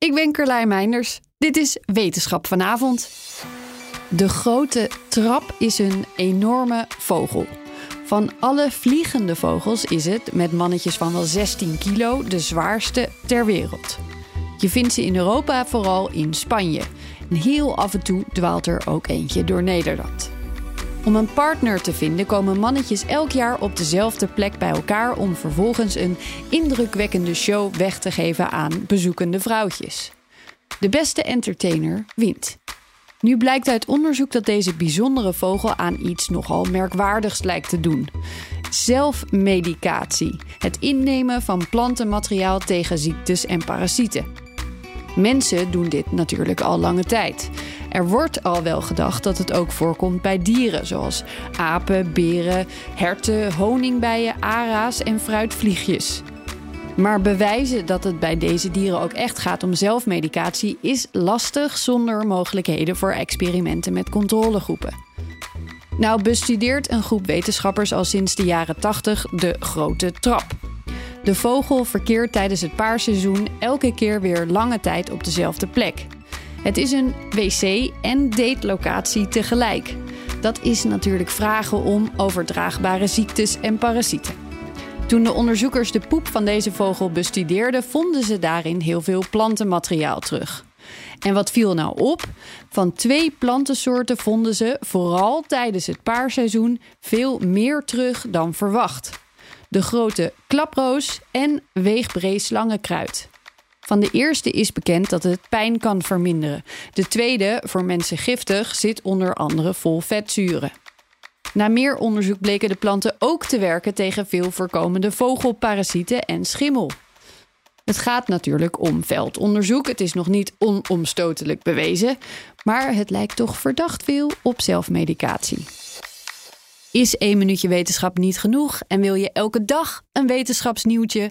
Ik ben Carlijn Meinders. Dit is Wetenschap vanavond. De grote trap is een enorme vogel. Van alle vliegende vogels is het, met mannetjes van wel 16 kilo, de zwaarste ter wereld. Je vindt ze in Europa vooral in Spanje. En heel af en toe dwaalt er ook eentje door Nederland. Om een partner te vinden komen mannetjes elk jaar op dezelfde plek bij elkaar om vervolgens een indrukwekkende show weg te geven aan bezoekende vrouwtjes. De beste entertainer wint. Nu blijkt uit onderzoek dat deze bijzondere vogel aan iets nogal merkwaardigs lijkt te doen. Zelfmedicatie. Het innemen van plantenmateriaal tegen ziektes en parasieten. Mensen doen dit natuurlijk al lange tijd. Er wordt al wel gedacht dat het ook voorkomt bij dieren, zoals apen, beren, herten, honingbijen, ara's en fruitvliegjes. Maar bewijzen dat het bij deze dieren ook echt gaat om zelfmedicatie is lastig zonder mogelijkheden voor experimenten met controlegroepen. Nou bestudeert een groep wetenschappers al sinds de jaren 80 de grote trap. De vogel verkeert tijdens het paarseizoen elke keer weer lange tijd op dezelfde plek. Het is een wc- en datelocatie tegelijk. Dat is natuurlijk vragen om overdraagbare ziektes en parasieten. Toen de onderzoekers de poep van deze vogel bestudeerden, vonden ze daarin heel veel plantenmateriaal terug. En wat viel nou op? Van twee plantensoorten vonden ze, vooral tijdens het paarseizoen, veel meer terug dan verwacht. De grote klaproos en weegbreed slangenkruid. Van de eerste is bekend dat het pijn kan verminderen. De tweede, voor mensen giftig, zit onder andere vol vetzuren. Na meer onderzoek bleken de planten ook te werken tegen veel voorkomende vogelparasieten en schimmel. Het gaat natuurlijk om veldonderzoek. Het is nog niet onomstotelijk bewezen, maar het lijkt toch verdacht veel op zelfmedicatie. Is één minuutje wetenschap niet genoeg en wil je elke dag een wetenschapsnieuwtje?